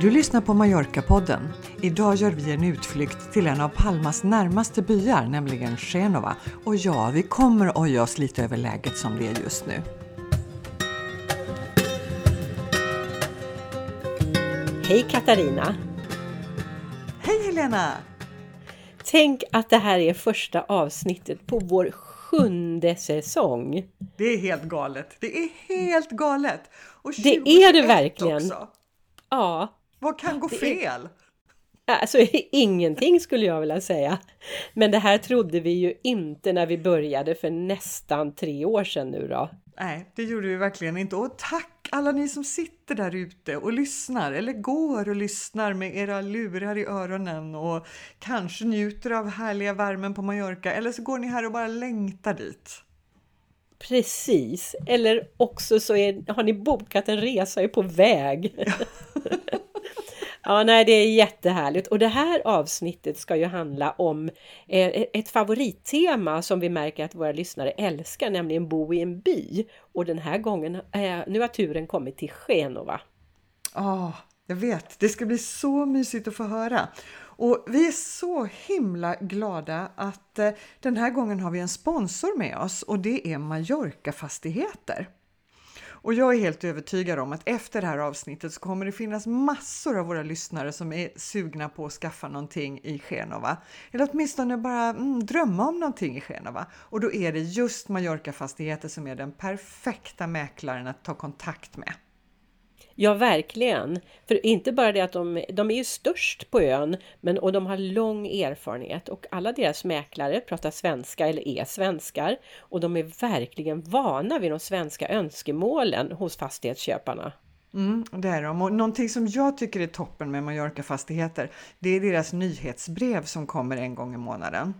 Du lyssnar på Mallorca-podden. Idag gör vi en utflykt till en av Palmas närmaste byar, nämligen Genova. Och ja, vi kommer oja oss lite över läget som det är just nu. Hej Katarina! Hej Helena! Tänk att det här är första avsnittet på vår sjunde säsong. Det är helt galet. Det är helt galet! Och Det är det 2021 verkligen. Också. Ja, Vad kan gå fel? alltså ingenting skulle jag vilja säga. Men det här trodde vi ju inte när vi började för nästan tre år sedan nu då. Nej, det gjorde vi verkligen inte. Och tack alla ni som sitter där ute och lyssnar eller går och lyssnar med era lurar i öronen och kanske njuter av härliga värmen på Mallorca eller så går ni här och bara längtar dit. Precis, eller också så är, har ni bokat en resa och är på väg. Ja, nej, det är jättehärligt. Och det här avsnittet ska ju handla om eh, e-, ett favorittema som vi märker att våra lyssnare älskar, nämligen bo i en by. Och den här gången, eh, nu har turen kommit till Genova. Ja, jag vet. Det ska bli så mysigt att få höra. Och vi är så himla glada att eh, den här gången har vi en sponsor med oss och det är Mallorca Fastigheter. Och jag är helt övertygad om att efter det här avsnittet så kommer det finnas massor av våra lyssnare som är sugna på att skaffa någonting i Genova. Eller åtminstone bara mm, drömma om någonting i Genova. Och då är det just Mallorca Fastigheter som är den perfekta mäklaren att ta kontakt med. Ja, verkligen. För inte bara det att de, de är ju störst på ön, men och de har lång erfarenhet och alla deras mäklare pratar svenska eller är svenskar och de är verkligen vana vid de svenska önskemålen hos fastighetsköparna. Mm, det är de. Och någonting som jag tycker är toppen med Mallorca Fastigheter, det är deras nyhetsbrev som kommer en gång i månaden.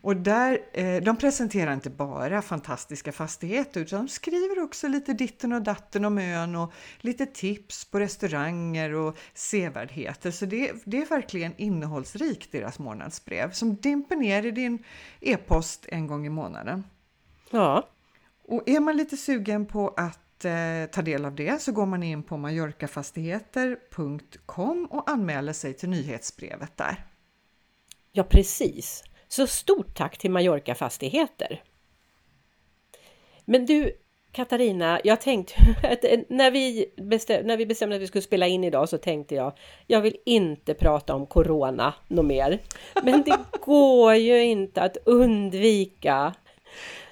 Och där, eh, de presenterar inte bara fantastiska fastigheter utan de skriver också lite ditten och datten om ön och lite tips på restauranger och sevärdheter. Så det, det är verkligen innehållsrikt deras månadsbrev som dimper ner i din e-post en gång i månaden. Ja, Och är man lite sugen på att eh, ta del av det så går man in på mallorcafastigheter.com och anmäler sig till nyhetsbrevet där. ja precis. Så stort tack till Mallorca Fastigheter! Men du Katarina, jag tänkte att när vi, bestäm, när vi bestämde att vi skulle spela in idag så tänkte jag jag vill inte prata om Corona något mer. Men det går ju inte att undvika.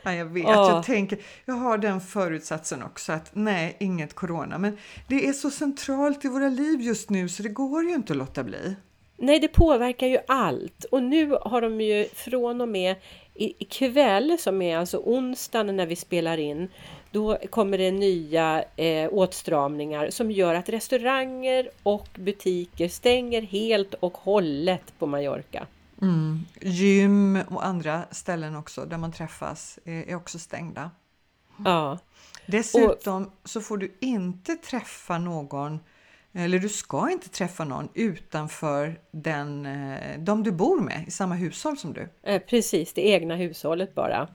Ja, jag vet, Ja. jag tänker, jag har den förutsatsen också att nej, inget corona. Men det är så centralt i våra liv just nu så det går ju inte att låta bli. Nej, det påverkar ju allt. Och nu har de ju från och med ikväll, som är alltså onsdagen när vi spelar in, då kommer det nya eh, åtstramningar som gör att restauranger och butiker stänger helt och hållet på Mallorca. Gym och andra ställen också där man träffas är, är också stängda. Ja, Dessutom så får du inte träffa någon eller du ska inte träffa någon utanför den, eh, de du bor med i samma hushåll som du. eh, precis, det egna hushållet bara.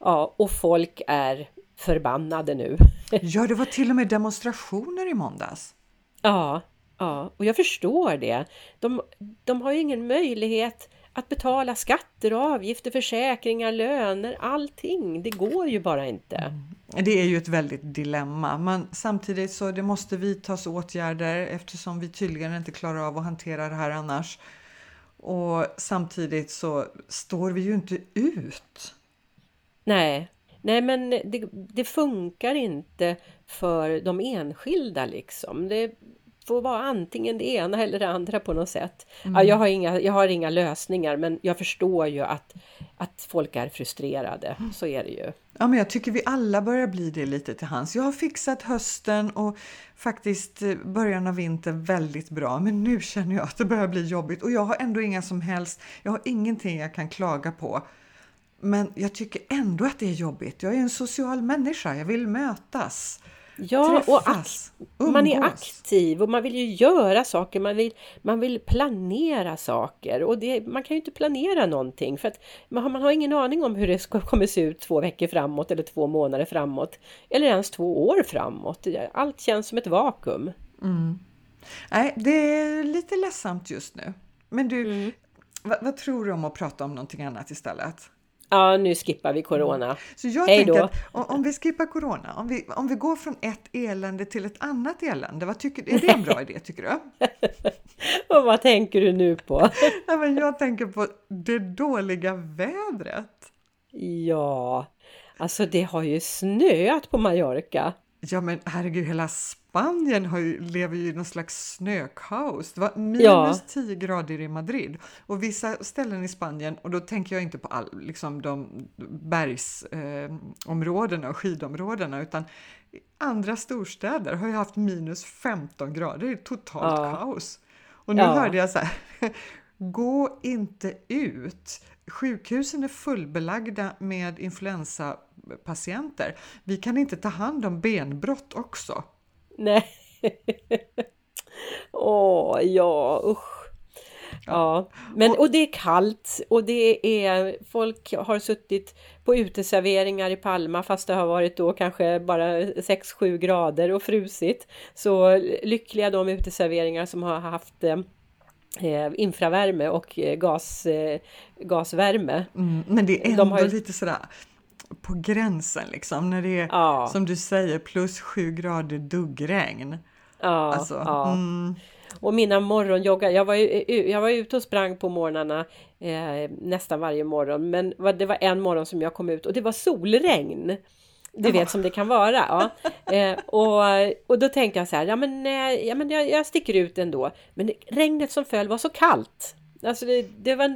Ja, och folk är förbannade nu. Ja, det var till och med demonstrationer i måndags. Ja, ja, och jag förstår det. De, de har ju ingen möjlighet att betala skatter avgifter, försäkringar, löner, allting. Det går ju bara inte. Det är ju ett väldigt dilemma, men samtidigt så det måste vidtas åtgärder eftersom vi tydligen inte klarar av att hantera det här annars. Och samtidigt så står vi ju inte ut. Nej, nej men det, det funkar inte för de enskilda liksom. Det får vara antingen det ena eller det andra på något sätt. Ja, jag, har inga, jag har inga lösningar men jag förstår ju att, att folk är frustrerade. Så är det ju. Ja, men jag tycker vi alla börjar bli det lite till hands. Jag har fixat hösten och faktiskt eh, början av vintern väldigt bra, men nu känner jag att det börjar bli jobbigt och jag har ändå inga som helst, jag har ingenting jag kan klaga på. Men jag tycker ändå att det är jobbigt. Jag är en social människa, jag vill mötas. Ja, och träffas, ak- man är aktiv och man vill ju göra saker, man vill, man vill planera saker och det, man kan ju inte planera någonting för att man har, man har ingen aning om hur det ska, kommer se ut två veckor framåt eller två månader framåt eller ens två år framåt. Allt känns som ett vakuum. Nej, det är lite ledsamt just nu. Men du, mm. vad, vad, tror du om att prata om någonting annat istället? Ja, nu skippar vi corona. Så jag Hej tänker att om, vi skippar corona, om vi, om vi går från ett elände till ett annat elände, vad tycker, är det en bra idé tycker du? Och vad tänker du nu på? Nej, men jag tänker på det dåliga vädret. Ja, alltså det har ju snöat på Mallorca. Ja men herregud, hela Spanien har ju, lever ju i någon slags snökaos. Det var minus ja. 10 grader i Madrid och vissa ställen i Spanien, och då tänker jag inte på all, liksom de bergsområdena eh, och skidområdena, utan andra storstäder har ju haft minus 15 grader, det är totalt ja. kaos. Och nu ja. hörde jag så här, gå inte ut. Sjukhusen är fullbelagda med influensapatienter. Vi kan inte ta hand om benbrott också. Nej. Åh, ja usch. Ja, men och det är kallt och det är folk har suttit på uteserveringar i Palma fast det har varit då kanske bara 6-7 grader och frusit. Så lyckliga de uteserveringar som har haft eh, eh infravärme och eh, gas, eh, gasvärme. Mm, men det är ändå de har ju... lite sådär på gränsen liksom när det är ja. som du säger plus sju grader duggregn. Ja, alltså, ja. Mm. Och mina morgonjoggar, jag var, ju, jag var ute och sprang på morgnarna eh, nästan varje morgon men det var en morgon som jag kom ut och det var solregn. Du vet som det kan vara. Ja. Eh, och, och då tänkte jag så här, ja men, eh, ja, men jag, jag sticker ut ändå. Men regnet som föll var så kallt. Alltså det, det, var,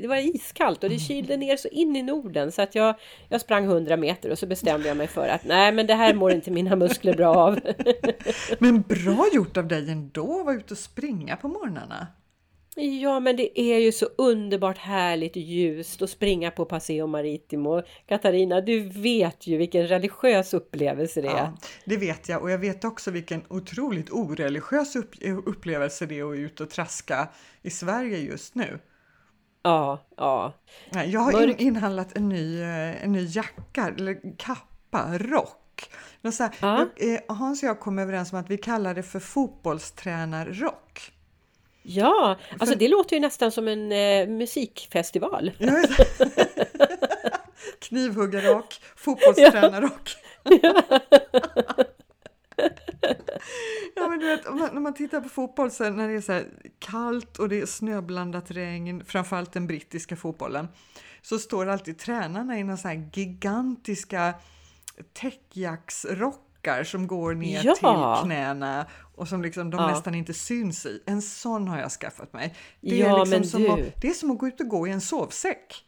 det var iskallt och det kylde ner så in i Norden så att jag, jag sprang 100 meter och så bestämde jag mig för att nej men det här mår inte mina muskler bra av. men bra gjort av dig ändå att vara ute och springa på morgnarna. Ja, men det är ju så underbart härligt ljust att springa på Paseo Maritimo. Katarina, du vet ju vilken religiös upplevelse det är. Ja, det vet jag och jag vet också vilken otroligt oreligiös upplevelse det är att ut och traska i Sverige just nu. Ja, ja. Jag har in, inhandlat en ny, eh, en ny jacka, eller kappa, rock. Så här, ja. eh, Hans och jag kom överens om att vi kallar det för fotbollstränarrock. Ja, alltså det låter ju nästan som en eh, musikfestival. Knivhuggarrock, fotbollstränarrock. Ja. ja, men du vet, när man tittar på fotboll så när det är så kallt och det är snöblandat regn, framförallt den brittiska fotbollen, så står alltid tränarna i några så här gigantiska täckjacksrockar som går ner ja. till knäna och som liksom de ja. nästan inte syns i. En sån har jag skaffat mig. Det, ja, är liksom som att, det är som att gå ut och gå i en sovsäck.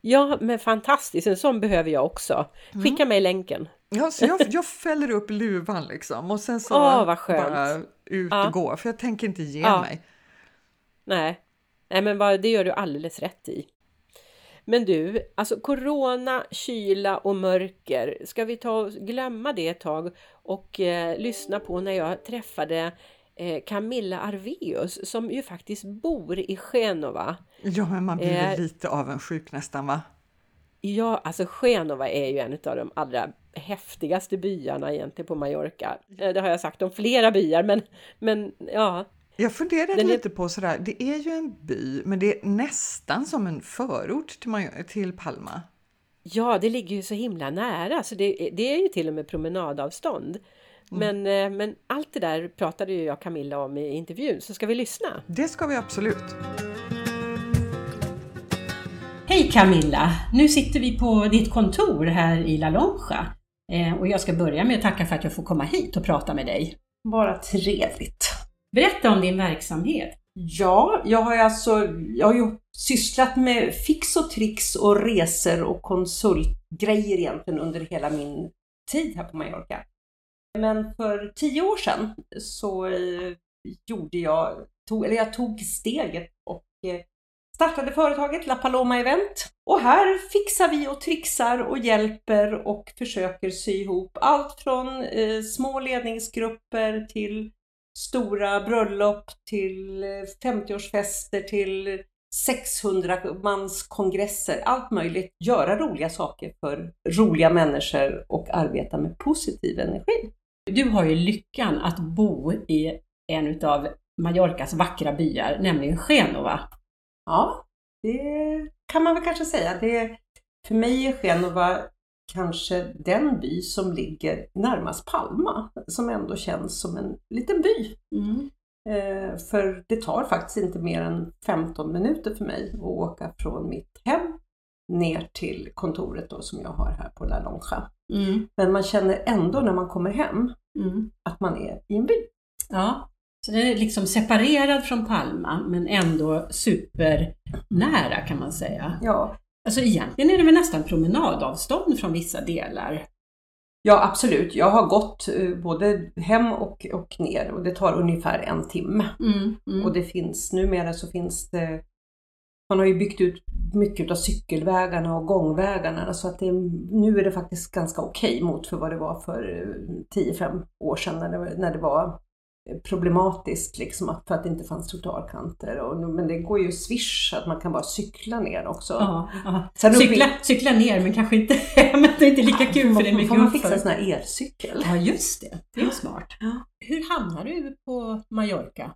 Ja, men fantastiskt. En sån behöver jag också. Skicka mm. mig länken. Ja, så jag, jag fäller upp luvan liksom och sen så oh, bara ut och gå. För jag tänker inte ge mig. Nej, Nej men det gör du alldeles rätt i. Men du, alltså corona, kyla och mörker, ska vi ta och glömma det ett tag och eh, lyssna på när jag träffade eh, Camilla Arveus som ju faktiskt bor i Genova. Ja, men man blir eh, lite avundsjuk nästan va? Ja, alltså Genova är ju en av de allra häftigaste byarna egentligen på Mallorca. Eh, det har jag sagt om flera byar, men, men ja, jag funderade lite på sådär, det är ju en by, men det är nästan som en förort till, till Palma. Ja, det ligger ju så himla nära, så det, det är ju till och med promenadavstånd. Mm. Men, eh, men allt det där pratade ju jag Camilla om i intervjun, så ska vi lyssna? Det ska vi absolut. Hej Camilla! Nu sitter vi på ditt kontor här i La Lonja. Eh, och jag ska börja med att tacka för att jag får komma hit och prata med dig. Bara trevligt. Berätta om din verksamhet. Ja, jag har alltså jag har ju sysslat med fix och tricks och resor och konsultgrejer egentligen under hela min tid här på Mallorca. Men för tio år sedan så eh, gjorde jag, tog, eller jag tog steget och eh, startade företaget La Paloma Event. Och här fixar vi och trixar och hjälper och försöker sy ihop allt från eh, små ledningsgrupper till stora bröllop till 50-årsfester till 600 mans kongresser, allt möjligt. Göra roliga saker för roliga människor och arbeta med positiv energi. Du har ju lyckan att bo i en utav Mallorcas vackra byar, nämligen Genova. Ja, det kan man väl kanske säga. Det, för mig är Genova kanske den by som ligger närmast Palma, som ändå känns som en liten by. Mm. Eh, för det tar faktiskt inte mer än 15 minuter för mig att åka från mitt hem ner till kontoret då, som jag har här på La Lonja. Mm. Men man känner ändå när man kommer hem Mm. att man är i en by. Ja, så den är liksom separerad från Palma men ändå supernära kan man säga. Ja, Alltså egentligen är det väl nästan promenadavstånd från vissa delar. ja absolut. Jag har gått eh, både hem och, och ner och det tar ungefär en timme. Mm. Mm. Och det finns, numera så finns det, man har ju byggt ut mycket av cykelvägarna och gångvägarna så att det, nu är det faktiskt ganska okej mot för vad det var för eh, 10-5 år sedan när det, när det var problematiskt liksom för att det inte fanns trottoarkanter. Och, men det går ju swish att man kan bara cykla ner också. Ja, ja. Sen uppe i- Cykla, cykla ner men kanske inte hem, det är inte lika kul för det är mycket får man fixa en sån här elcykel. Ja just det, det är smart. Ja. Hur hamnar du på Mallorca?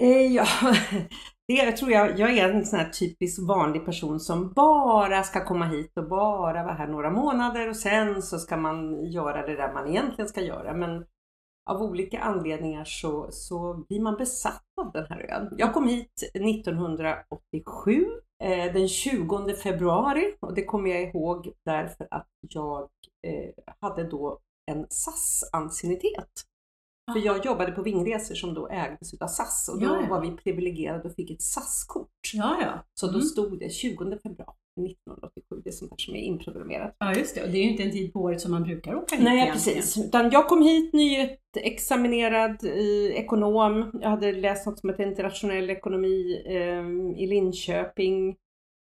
Eh, ja, det jag tror jag, jag är en sån här typisk vanlig person som bara ska komma hit och bara vara här några månader och sen så ska man göra det där man egentligen ska göra. Men av olika anledningar så, så blir man besatt av den här ön. Jag kom hit 1987, eh, den 20 februari och det kommer jag ihåg därför att jag eh, hade då en SAS-anciennitet. För jag jobbade på Vingresor som då ägdes utav SAS och då Ja, ja. var vi privilegierade och fick ett SAS-kort. Ja, ja. Så då Mm. stod det 20 februari 1987, det är sånt här som är inprogrammerat. Ja, just det. Och det är ju inte en tid på året som man brukar åka hit Nej egentligen. precis, utan jag kom hit nyexaminerad eh, ekonom. Jag hade läst något som heter internationell ekonomi eh, i Linköping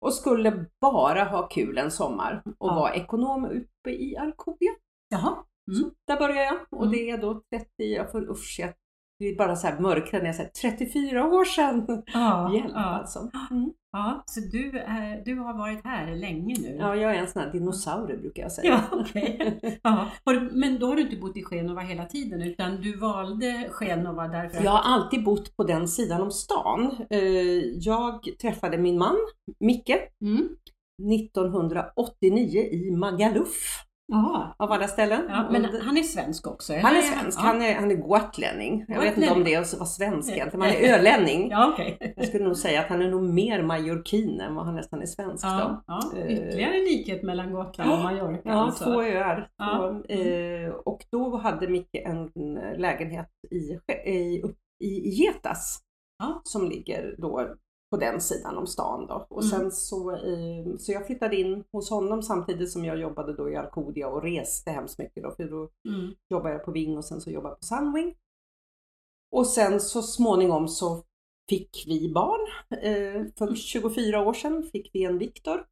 och skulle bara ha kul en sommar och Ja. vara ekonom uppe i Arkodia. Jaha. Mm. Så där började jag och Mm. det är då 30, jag får usch, jag blir bara så här mörkrädd när jag säger 34 år sedan. Ja, Hjälp ja. alltså. Mm. ja, så du, är, du har varit här länge nu? Ja, jag är en sån här dinosaurie brukar jag säga. Ja, okej. Ja. Men då har du inte bott i Genova hela tiden utan du valde Genova därför att... Jag har alltid bott på den sidan om stan. Eh, Jag träffade min man, Micke, Mm. 1989 i Magaluf Jaha. av alla ställen. Ja, men han är svensk också? eller? han är svensk, Ja. han är, han är gotlänning. Jag vet inte om det var svensk egentligen, men han är ölänning. Ja, okej. Jag skulle nog säga att han är nog mer mallorquin än vad han nästan är svensk. Ja, Då. Eh, Ytterligare likhet mellan Gotland och Mallorca Ja, alltså. två öar. Två, eh, och då hade Micke en lägenhet i, i, i, i Getas som ligger då på den sidan om stan. Då. Och Mm. sen så, eh, så jag flyttade in hos honom samtidigt som jag jobbade då i Arkodia och reste hemskt mycket. Då, för då Mm. jobbade jag på Ving och sen så jobbade jag på Sunwing. Och sen så småningom så fick vi barn. Eh, för 24 år sedan fick vi en Viktor.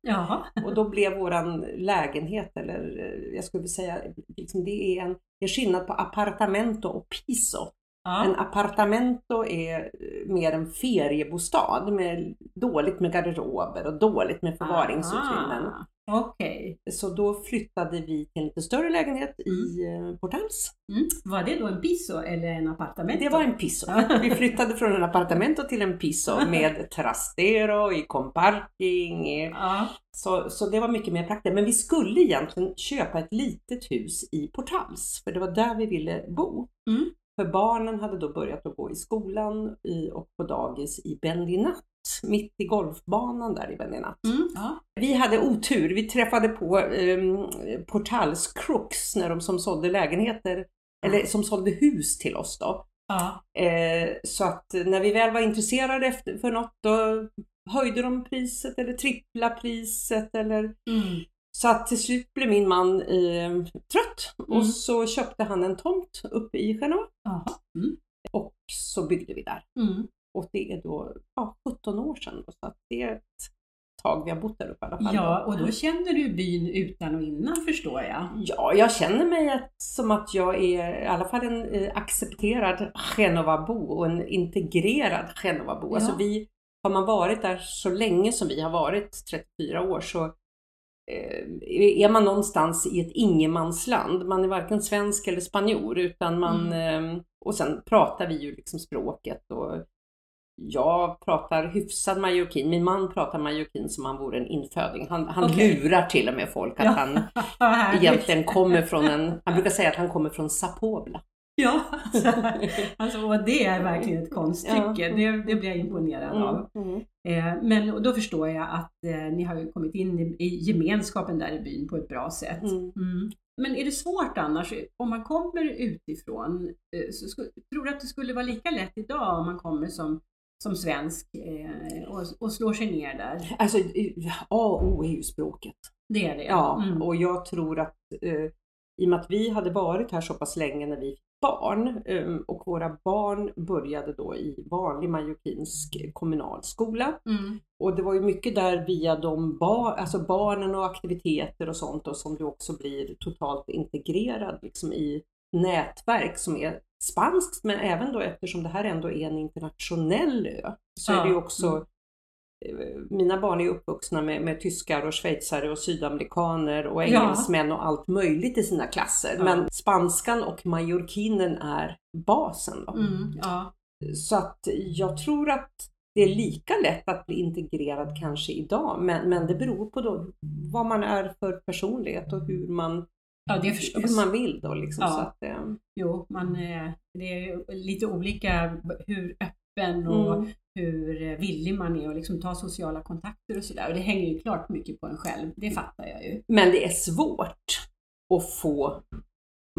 Och då blev våran lägenhet, eller eh, jag skulle säga, liksom det är en det är skillnad på appartamento och piso. En Ja. appartamento är eh, mer en feriebostad med dåligt med garderober och dåligt med förvaringsutrymmen. Ah, Okej. Så då flyttade vi till en lite större lägenhet i eh, Portals. Mm. Var det då en piso eller en appartamento? Det var en piso. Vi flyttade från en appartamento till en piso med trastero, i comparking, i Ja. Så, så det var mycket mer praktiskt. Men vi skulle egentligen köpa ett litet hus i Portals, för det var där vi ville bo. Mm. För barnen hade då börjat att gå i skolan i, och på dagis i Bendinat, mitt i golfbanan där i Bendinat. Mm. Ja. Vi hade otur, vi träffade på um, Portals crooks när de som sålde lägenheter, eller som sålde hus till oss då. Ja. Eh, så att när vi väl var intresserade efter, för något då höjde de priset eller trippla priset eller Mm. Så att till slut blev min man eh, trött Mm. och så köpte han en tomt uppe i Genova. Mm. och så byggde vi där. Mm. Och det är då ja, 17 år sedan då, så att det är ett tag vi har bott där uppe i alla fall. Ja, och då kände du byn utan och innan förstår jag. Ja, jag känner mig att, som att jag är i alla fall en eh, accepterad Genovabo och en integrerad Genovabo. Ja. Alltså vi, har man varit där så länge som vi har varit, 34 år, så är man någonstans i ett ingenmansland. Man är varken svensk eller spanjor utan man... Eh, och sen pratar vi ju liksom språket och jag pratar hyfsad majorkin. Min man pratar majorkin som han vore en inföding. Han, han Okej. lurar till och med folk att Ja. han egentligen kommer från en, han brukar säga att han kommer från Sapobla. Ja, alltså, alltså, och det är verkligen ett konststycke. Det, det blir jag imponerad av. Mm, mm. Eh, men och då förstår jag att eh, ni har kommit in i, i gemenskapen där i byn på ett bra sätt. Mm. Mm. Men är det svårt annars, om man kommer utifrån, eh, så sku, tror du att det skulle vara lika lätt idag om man kommer som, som svensk eh, och, och slår sig ner där? Alltså A och O är ju språket. Det är det? Ja, Mm. och jag tror att eh, i och med att vi hade varit här så pass länge när vi barn eh, och våra barn började då i vanlig majorkinsk kommunal skola. Mm. Och det var ju mycket där via de bar, alltså barnen och aktiviteter och sånt och som du också blir totalt integrerad liksom i nätverk som är spanskt men även då eftersom det här ändå är en internationell ö så är det ju Ja, också mm. Mina barn är uppvuxna med, med tyskar och schweizare och sydamerikaner och Ja. engelsmän och allt möjligt i sina klasser. Ja. Men spanskan och majorkinen är basen. Mm. Ja. Så att jag tror att det är lika lätt att bli integrerad kanske idag, men, men det beror på då vad man är för personlighet och hur man, ja, det hur man vill då liksom. Ja. Så att, eh, Jo, man, eh, det är lite olika hur öppen och mm. hur villig man är att liksom ta sociala kontakter och sådär. Och det hänger ju klart mycket på en själv, det fattar jag ju. Men det är svårt att få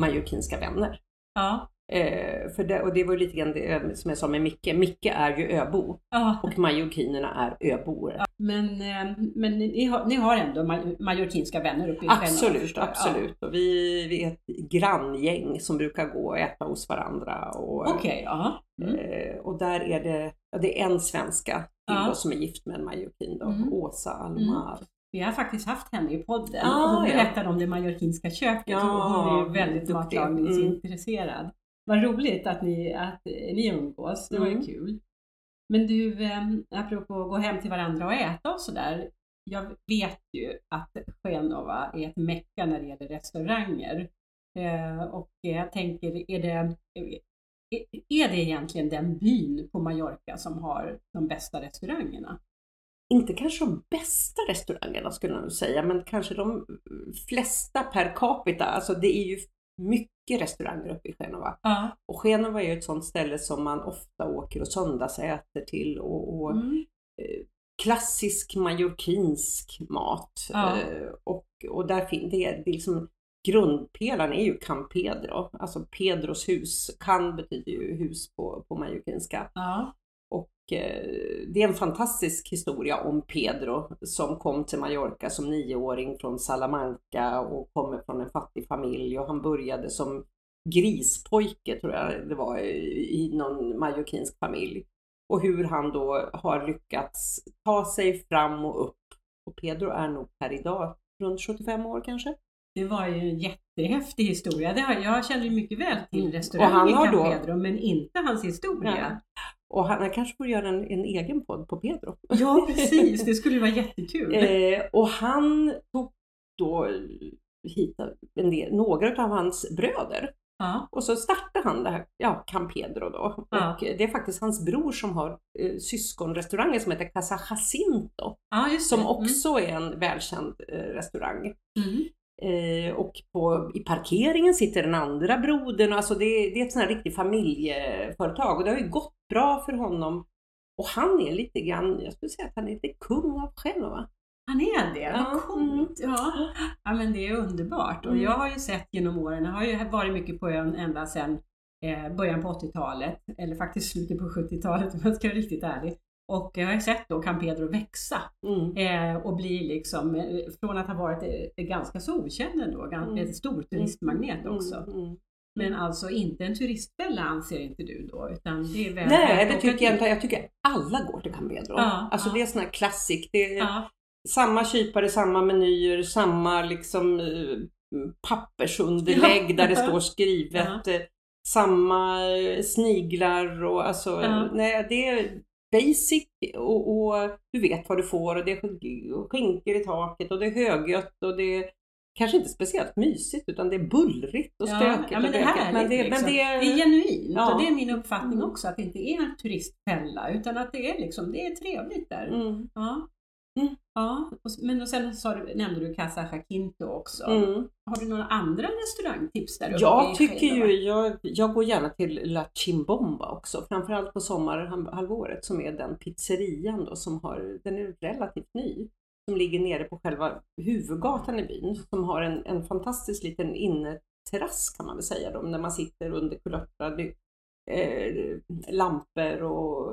majorkinska vänner. Ja, Eh, för det, och det var lite grann det eh, som jag sa med Micke. Micke är ju öbo ja. och majorkinerna är öbor. Men, eh, men ni, har, ni har ändå maj- majorkinska vänner uppe i Absolut, absolut. Och vi, vi är ett granngäng som brukar gå och äta hos varandra. Ja. Okej, ja. Mm. Eh, och där är det, ja, det är en svenska till Ja. som är gift med en majorkin då, Mm. Åsa Almar. Vi har faktiskt haft henne i podden Ah, och hon ja. berättade om det majorkinska köket Ja, hon är ju väldigt matlagningsintresserad. Vad roligt att ni, att eh, ni umgås, det var ju Mm. kul. Men du, eh, apropå att gå hem till varandra och äta och sådär. Jag vet ju att Genova är ett mecka när det gäller restauranger. Eh, och jag tänker, är det, är- är det egentligen den byn på Mallorca som har de bästa restaurangerna? Inte kanske de bästa restaurangerna skulle jag nog säga, men kanske de flesta per capita. Alltså det är ju mycket restauranger uppe i Genova. Ja. Och Genova är ju ett sånt ställe som man ofta åker och söndagsäter till och, och Mm. eh, klassisk majorkinsk mat. Ja. Eh, och, och där fin- det är, det är liksom grundpelaren är ju Can Pedro, alltså Pedros hus. Can betyder ju hus på, på majorkinska. Ja. Eh, det är en fantastisk historia om Pedro som kom till Mallorca som nioåring från Salamanca och kommer från en fattig familj och han började som grispojke tror jag det var i någon mallorquinsk familj. Och hur han då har lyckats ta sig fram och upp. Och Pedro är nog per idag runt 75 år kanske. Det var ju en jättehäftig historia. Det har, jag känner mycket väl till Mm. restaurangen Och han har Can då- Pedro, men inte hans historia. Och han, han kanske får göra en, en egen podd på Pedro. Ja, precis. Det skulle vara jättekul. Eh, och han tog då hit del, några av hans bröder. Ja. Och så startade han det här, ja, Can Pedro då. Ja. Och det är faktiskt hans bror som har eh, syskonrestaurangen som heter Casa Jacinto. ja. Som också är en välkänd eh, restaurang. Mm. Mm. Eh, och på, i parkeringen sitter den andra brodern. Alltså det, det är ett sånt här riktigt familjeföretag och det har ju gått bra för honom. Och han är lite grann, jag skulle säga att han är lite kung av Genova. Han är det, Ja, vad coolt! Ja. ja, men det är underbart. Och Mm. jag har ju sett genom åren, jag har ju varit mycket på ön ända sedan eh, början på 80-talet, eller faktiskt slutet på 70-talet om jag ska vara riktigt ärlig. Och jag har sett då Can Pedro växa Mm. eh, och bli liksom, eh, från att ha varit eh, ganska så okänd ändå, Mm. en stor turistmagnet Mm, också. mm, mm. Men alltså inte en turistfälla anser inte du då, utan det är väl Nej, det tycker jag inte. Jag tycker alla går till Can Pedro. Ja, alltså ja. det är sån här klassik. Det är Ja, samma kypare, samma menyer, samma liksom eh, pappersunderlägg där det står skrivet. Samma sniglar och alltså, nej det är basic och, och du vet vad du får och det är sk- skinkor i taket och det är höglött och det är kanske inte speciellt mysigt utan det är bullrigt och stökigt ja, men det är. Men det, liksom. men det, det är genuint Ja. och det är min uppfattning Mm. också att det inte är en turistfälla utan att det är liksom, det är trevligt där. Mm, Ja. Mm. Ja, och, men och sen sa du, nämnde du Casa Jacinto också. mm. Har du några andra restaurangtips där uppe Jag tycker ju, jag, jag går gärna till La Chimbomba också, framförallt på sommarhalvåret som är den pizzerian då som har, den är relativt ny, som ligger nere på själva huvudgatan i byn, som har en, en fantastisk liten inneterrass kan man väl säga då, när man sitter under kulörta eh, lampor och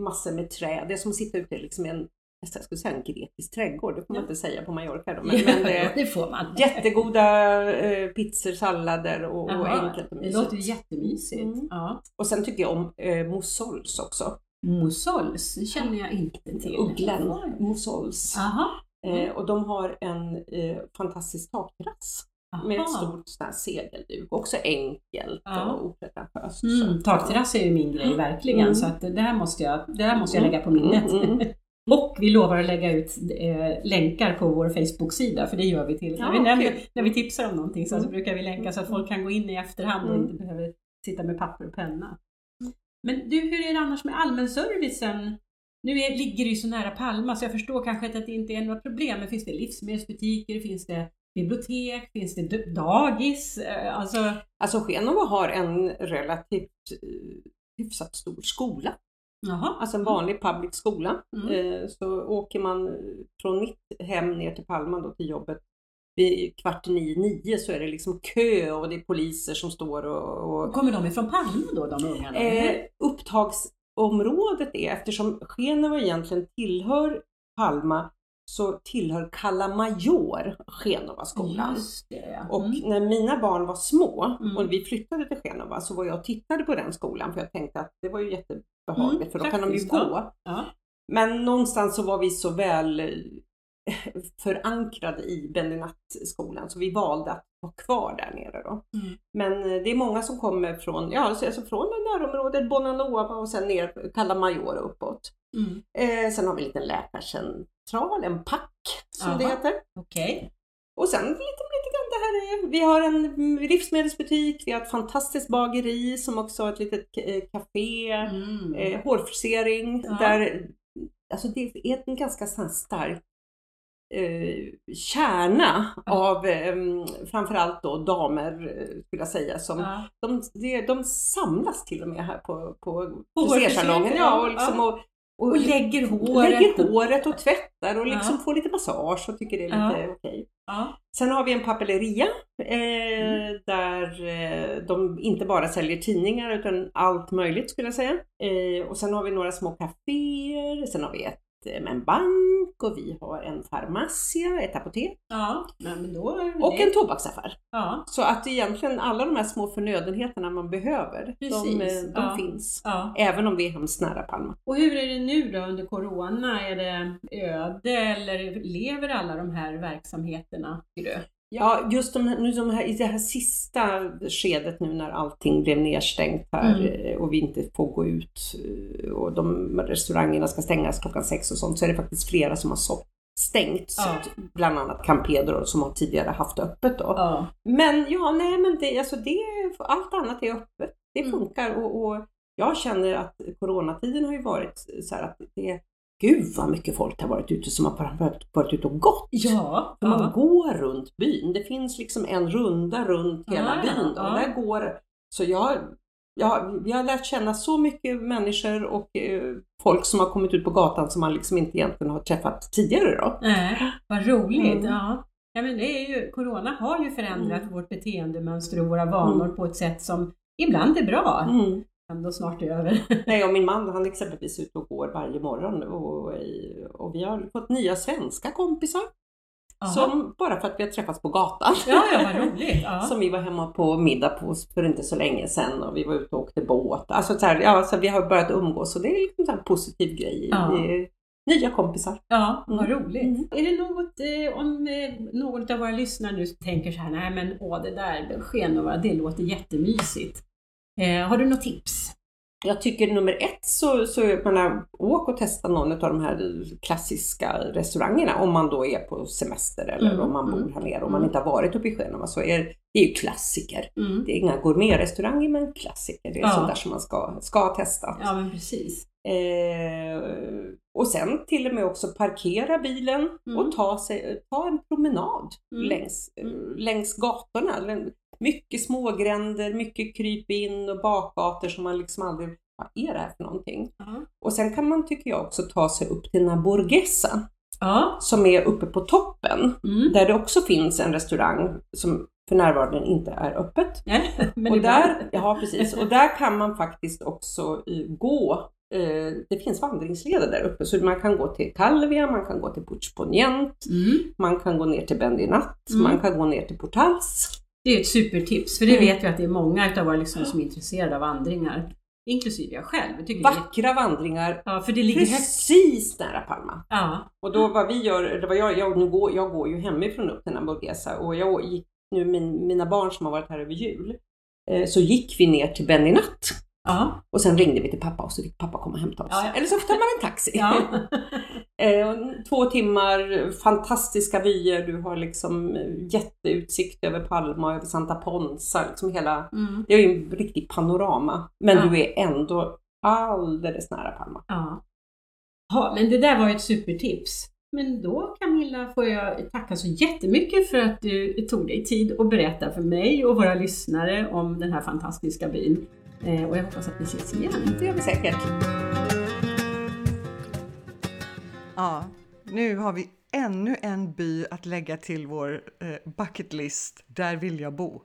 massor med träd. Det är som att sitta ute liksom i en, jag skulle säga en grekisk trädgård, det får man Ja. inte säga på Mallorca då, men, men det, det får man. Jättegoda eh, pizzor, sallader och, och Jaha, enkelt och Det mysigt. låter ju jättemysigt. Mm. Ja. Och sen tycker jag om eh, Moussols också. Moussols, det känner jag inte till. Ugglen Moussols. Jaha. Eh, och de har en eh, fantastisk takterrass med Aha. ett stort sånt här segelduk. Också enkelt Ja. och opretentiöst. Mm, takterrass är ju min grej verkligen Mm. så att det här måste jag, det här måste jag lägga på minnet. Och vi lovar att lägga ut eh, länkar på vår Facebook-sida för det gör vi till. Ja, när, vi nämner, kul. när vi tipsar om någonting så, så Mm. brukar vi länka så att folk kan gå in i efterhand och Mm. inte behöver sitta med papper och penna. Men du, hur är det annars med allmänservicen? Nu är, ligger det ju så nära Palma så jag förstår kanske att det inte är några problem. Men finns det livsmedelsbutiker? Finns det bibliotek? Finns det dagis? Eh, Alltså, Alltså Genova har en relativt eh, hyfsat stor skola. Jaha. Alltså en vanlig public skola. Mm. Eh, så åker man från mitt hem ner till Palma då till jobbet vid kvart i nio, nio så är det liksom kö och det är poliser som står och, och Kommer de ifrån Palma då, de ungarna? Eh, upptagsområdet är, eftersom Genova egentligen tillhör Palma, så tillhör Cala Major Genovaskolan. Ja. Och Mm. när mina barn var små Mm. och vi flyttade till Genova så var jag och tittade på den skolan för jag tänkte att det var ju jättebehagligt Mm, för då kan de ju gå. ja. Men någonstans så var vi så väl eh, förankrade i Bendinattskolan så vi valde att vara kvar där nere då. Mm. Men eh, det är många som kommer från, ja, alltså från närområdet, Bonanova och sen ner Cala Major uppåt. Mm. Eh, sen har vi en liten läkarcentral, en pack som det Jaha. heter. Okej. Och sen lite, lite grann det här är, vi har en livsmedelsbutik, vi har ett fantastiskt bageri som också har ett litet eh, café, Mm. eh, hårfrisering Ja. där, alltså det är en ganska stark eh, kärna av eh, framförallt då damer eh, skulle jag säga som Ja. de, de, de samlas till och med här på, på frisersalongen. Ja, och, ja. liksom, och, Och lägger håret. lägger håret och tvättar och liksom Ja. får lite massage och tycker det är Ja. lite okej. Ja. Sen har vi en papelleria eh, Mm. där eh, de inte bara säljer tidningar utan allt möjligt skulle jag säga. Eh, och sen har vi några små kaféer, sen har vi ett, eh, en bank och vi har en farmacia, ett apotek Ja. Men då är och det... en tobaksaffär. Ja. Så att egentligen alla de här små förnödenheterna man behöver, de, Precis, eh, de ja. finns. ja. Även om vi är hemskt nära Palma. Och hur är det nu då under Corona? Är det öde eller lever alla de här verksamheterna? tycker du? Ja, just de här, nu de här, i det här sista skedet nu när allting blev nedstängt här Mm. eh, och vi inte får gå ut eh, och de restaurangerna ska stängas klockan sex och sånt så är det faktiskt flera som har så stängt. Ja. Bland annat Campedro som har tidigare haft öppet då. Ja. Men ja, nej men det, alltså det, allt annat är öppet. Det Mm. funkar och, och jag känner att coronatiden har ju varit så här att det Gud vad mycket folk har varit ute som har varit, ute och gått. Ja. Man ja. går runt byn. Det finns liksom en runda runt hela ja, byn. Och där går, så jag, jag, vi har lärt känna så mycket människor och eh, folk som har kommit ut på gatan som man liksom inte egentligen har träffat tidigare. Då. Nej, vad roligt. Mm. Ja. Ja, men det är ju, corona har ju förändrat Mm. vårt beteendemönster och våra vanor Mm. på ett sätt som ibland är bra. Mm. Ändå snart är över. Nej, och min man han är exempelvis ute och går varje morgon och, och vi har fått nya svenska kompisar. Som, bara för att vi har träffats på gatan. Ja, ja, vad roligt. Ja. Som vi var hemma på middag på för inte så länge sedan och vi var ute och åkte båt. Alltså så här, ja, så vi har börjat umgås och det är liksom en positiv grej. Ja. Nya kompisar. Ja, vad Mm. roligt. Mm. Är det något, eh, om eh, någon av våra lyssnare nu tänker så här, nej men åh det där Genova, det låter jättemysigt. Eh, har du något tips? jag tycker nummer ett så, så menar, åk och testa någon av de här klassiska restaurangerna om man då är på semester eller Mm, om man bor mm, här nere. Om man mm. inte har varit uppe i Genova så är det är ju klassiker. Mm. Det är inga gourmetrestauranger men klassiker. Det är Ja. sånt där som man ska, ska ha testat. Ja, men precis. Eh, och sen till och med också parkera bilen Mm. och ta, sig, ta en promenad Mm. längs, längs gatorna. Mycket smågränder, mycket kryp in och bakgator som man liksom aldrig, vad är det här för någonting? Ja. Och sen kan man tycker jag också ta sig upp till Naborgesa Ja. som är uppe på toppen. Mm. Där det också finns en restaurang som för närvarande inte är öppet. Men och där, ja, precis. Och där kan man faktiskt också eh, gå. Eh, det finns vandringsleder där uppe så man kan gå till Calvia, man kan gå till Puigponient, Mm. man kan gå ner till Bendinat, Mm. man kan gå ner till Portals. Det är ett supertips, för det Mm. vet vi att det är många utav våra lyssnare som är intresserade av vandringar. Inklusive jag själv. Jag Vackra vandringar ja, för det ligger högt. precis nära Palma. Ja. Och då vad vi gör, eller vad jag, jag, nu går, jag går ju hemifrån upp till Naborgesa och jag gick nu min, mina barn som har varit här över jul, eh, så gick vi ner till Bendinat. Ja. Och sen ringde vi till pappa och så fick pappa komma och hämta oss. Ja, ja. Eller så tar man en taxi. Eh, två timmar, fantastiska vyer, du har liksom eh, jätteutsikt över Palma, över Santa Ponsa, liksom hela, Mm. det är ju en riktig panorama. Men du är ändå alldeles nära Palma. Ja. ja, men det där var ett supertips. Men då Camilla får jag tacka så jättemycket för att du tog dig tid att berätta för mig och våra lyssnare om den här fantastiska byn. Eh, och jag hoppas att vi ses igen. Det gör vi säkert. Ja, nu har vi ännu en by att lägga till vår eh, bucket list. Där vill jag bo.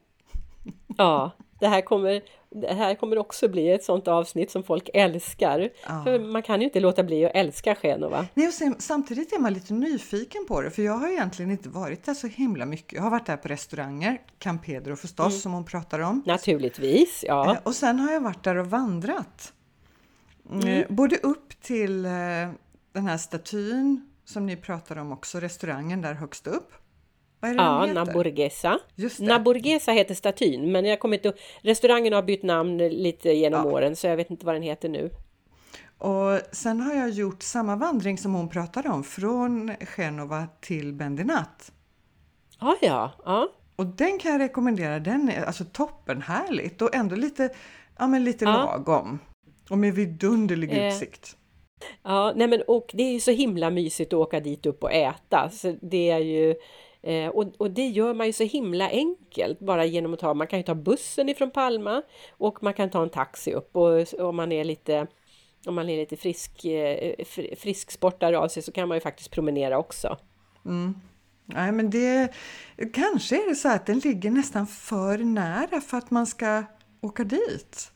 Ja, det här, kommer, det här kommer också bli ett sånt avsnitt som folk älskar. Ja. För man kan ju inte låta bli att älska Genova. Nej, och sen, samtidigt är man lite nyfiken på det, för jag har egentligen inte varit där så himla mycket. Jag har varit där på restauranger, Campedro förstås, som hon pratar om. Naturligtvis, ja. Eh, Och sen har jag varit där och vandrat. Mm. Både upp till eh, den här statyn som ni pratar om också, restaurangen där högst upp. Vad är det Ja, den heter? Det. Naborgesa heter statyn, men jag kommer inte Restaurangen har bytt namn lite genom Ja. åren, så jag vet inte vad den heter nu. Och sen har jag gjort samma vandring som hon pratade om, från Genova till Bendinat. Ah, ja, ja. Och den kan jag rekommendera, den är alltså toppenhärligt och ändå lite, ja, men lite Ja. lagom. Och med vidunderlig Eh, utsikt. Ja, nej men och det är ju så himla mysigt att åka dit upp och äta. Så det är ju, eh, och, och det gör man ju så himla enkelt bara genom att ta, man kan ju ta bussen ifrån Palma och man kan ta en taxi upp och om man är lite om man är lite frisk, eh, frisksportare av sig så kan man ju faktiskt promenera också. Mm. Nej, men det kanske är det så att den ligger nästan för nära för att man ska åka dit.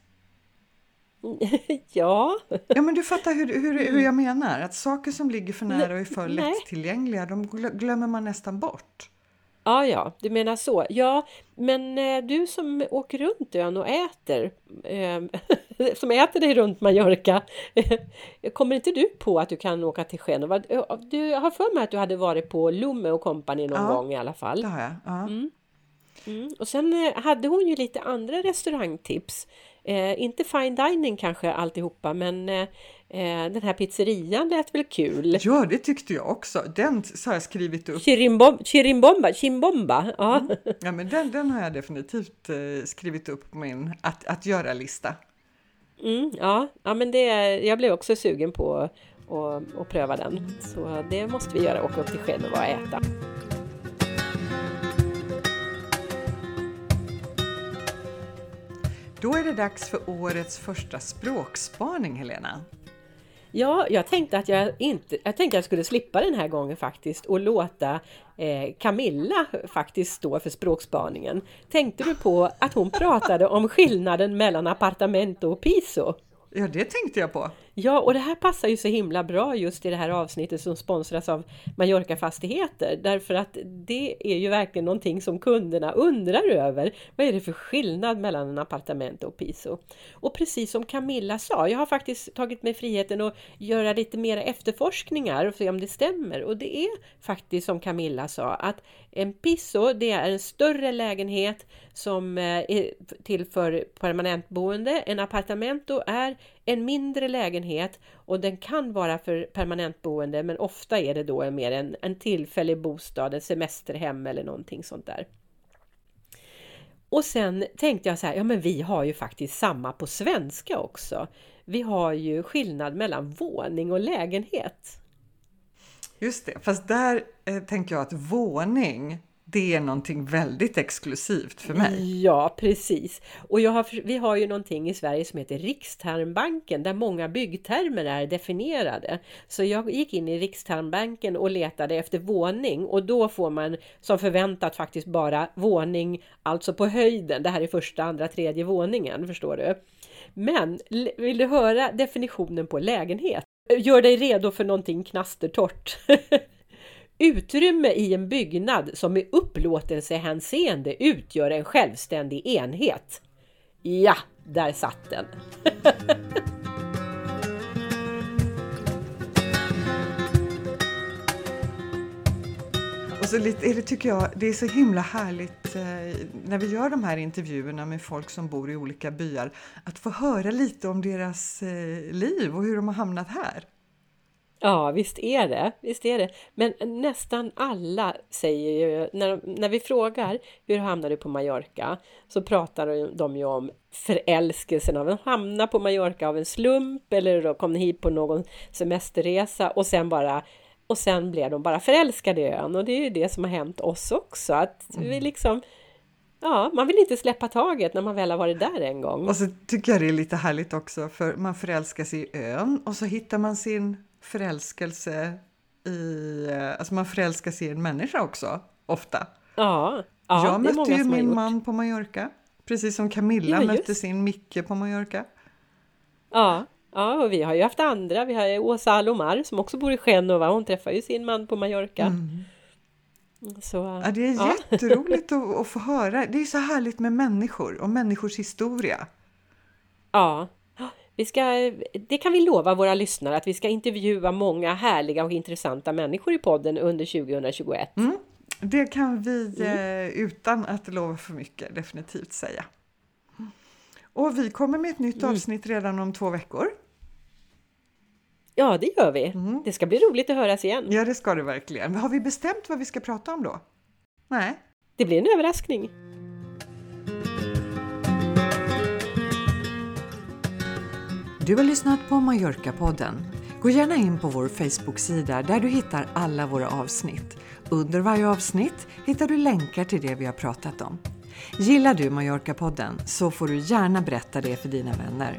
ja, Ja, men du fattar hur, hur, hur jag menar. Att saker som ligger för nära och är för Nej. lättillgängliga, de glö- glömmer man nästan bort. Ja, ja, du menar så. Ja, men eh, du som åker runt ön och äter, eh, som äter dig runt Mallorca, kommer inte du på att du kan åka till Genova? Du har för mig att du hade varit på Lumme och Company någon Ja, gång i alla fall. Det har jag. Ja. Mm. Och sen eh, hade hon ju lite andra restaurangtips. Eh, inte fine dining kanske alltihopa, men eh, eh, den här pizzerian lät väl kul? ja, det tyckte jag också. Den så har jag skrivit upp. Chirimbom, chirimbomba, chimbomba, ja. Ja, men den, den har jag definitivt eh, skrivit upp på min att, att göra-lista. Mm, ja, ja, men det, jag blev också sugen på att pröva den. Så det måste vi göra, åka upp till Genova och äta. Då är det dags för årets första språkspaning, Helena. Ja, jag tänkte att jag inte, jag tänkte att jag skulle slippa den här gången faktiskt och låta eh, Camilla faktiskt stå för språkspaningen. Tänkte du på att hon pratade om skillnaden mellan appartamento och piso? Ja, det tänkte jag på. Ja, och det här passar ju så himla bra just i det här avsnittet som sponsras av Mallorca Fastigheter. Därför att det är ju verkligen någonting som kunderna undrar över. Vad är det för skillnad mellan en appartement och piso? Och precis som Camilla sa, jag har faktiskt tagit mig friheten att göra lite mer efterforskningar och se om det stämmer. Och det är faktiskt som Camilla sa, att en piso det är en större lägenhet som eh, är till för permanentboende. En appartamento är en mindre lägenhet och den kan vara för permanentboende men ofta är det då mer en, en tillfällig bostad, ett semesterhem eller någonting sånt där. Och sen tänkte jag så här, ja men vi har ju faktiskt samma på svenska också. Vi har ju skillnad mellan våning och lägenhet. Just det, fast där eh, tänker jag att våning det är någonting väldigt exklusivt för mig. Ja, precis. Och har, vi har ju någonting i Sverige som heter Rikstermbanken där många byggtermer är definierade. Så jag gick in i Rikstermbanken och letade efter våning och då får man som förväntat faktiskt bara våning, alltså på höjden. Det här är första, andra, tredje våningen, förstår du. Men vill du höra definitionen på lägenhet? Gör dig redo för någonting knastertorrt. Utrymme i en byggnad som i upplåtelsehänseende utgör en självständig enhet. Ja, där satt den! Och så lite, det tycker jag det är så himla härligt eh, när vi gör de här intervjuerna med folk som bor i olika byar att få höra lite om deras eh, liv och hur de har hamnat här. Ja, visst är det. Visst är det. Men nästan alla säger ju, när, när vi frågar hur hamnade du på Mallorca? Så pratar de ju om förälskelsen av att hamna på Mallorca av en slump eller då kom hit på någon semesterresa och sen bara och sen blev de bara förälskade i ön och det är ju det som har hänt oss också. Att mm. vi liksom Ja, man vill inte släppa taget när man väl har varit där en gång. Och så tycker jag det är lite härligt också för man förälskar sig i ön och så hittar man sin förälskelse i... Alltså man förälskar sig i en människa också, ofta. Ja, ja Jag mötte ju min man på Mallorca, precis som Camilla ja, mötte sin Micke på Mallorca. Ja, ja, och vi har ju haft andra. Vi har Åsa Alomar som också bor i Genova. Hon träffar ju sin man på Mallorca. Mm. Så, ja, det är ja. jätteroligt att, att få höra. Det är så härligt med människor och människors historia. Ja, vi ska, det kan vi lova våra lyssnare att vi ska intervjua många härliga och intressanta människor i podden under 2021. Mm, det kan vi mm. eh, utan att lova för mycket definitivt säga. Och vi kommer med ett nytt mm. avsnitt redan om två veckor. Ja, det gör vi. Mm. Det ska bli roligt att höras igen. Ja, det ska det verkligen. Har vi bestämt vad vi ska prata om då? Nej. Det blir en överraskning. Du har lyssnat på Mallorca-podden. Gå gärna in på vår Facebook-sida där du hittar alla våra avsnitt. Under varje avsnitt hittar du länkar till det vi har pratat om. Gillar du Mallorca-podden så får du gärna berätta det för dina vänner.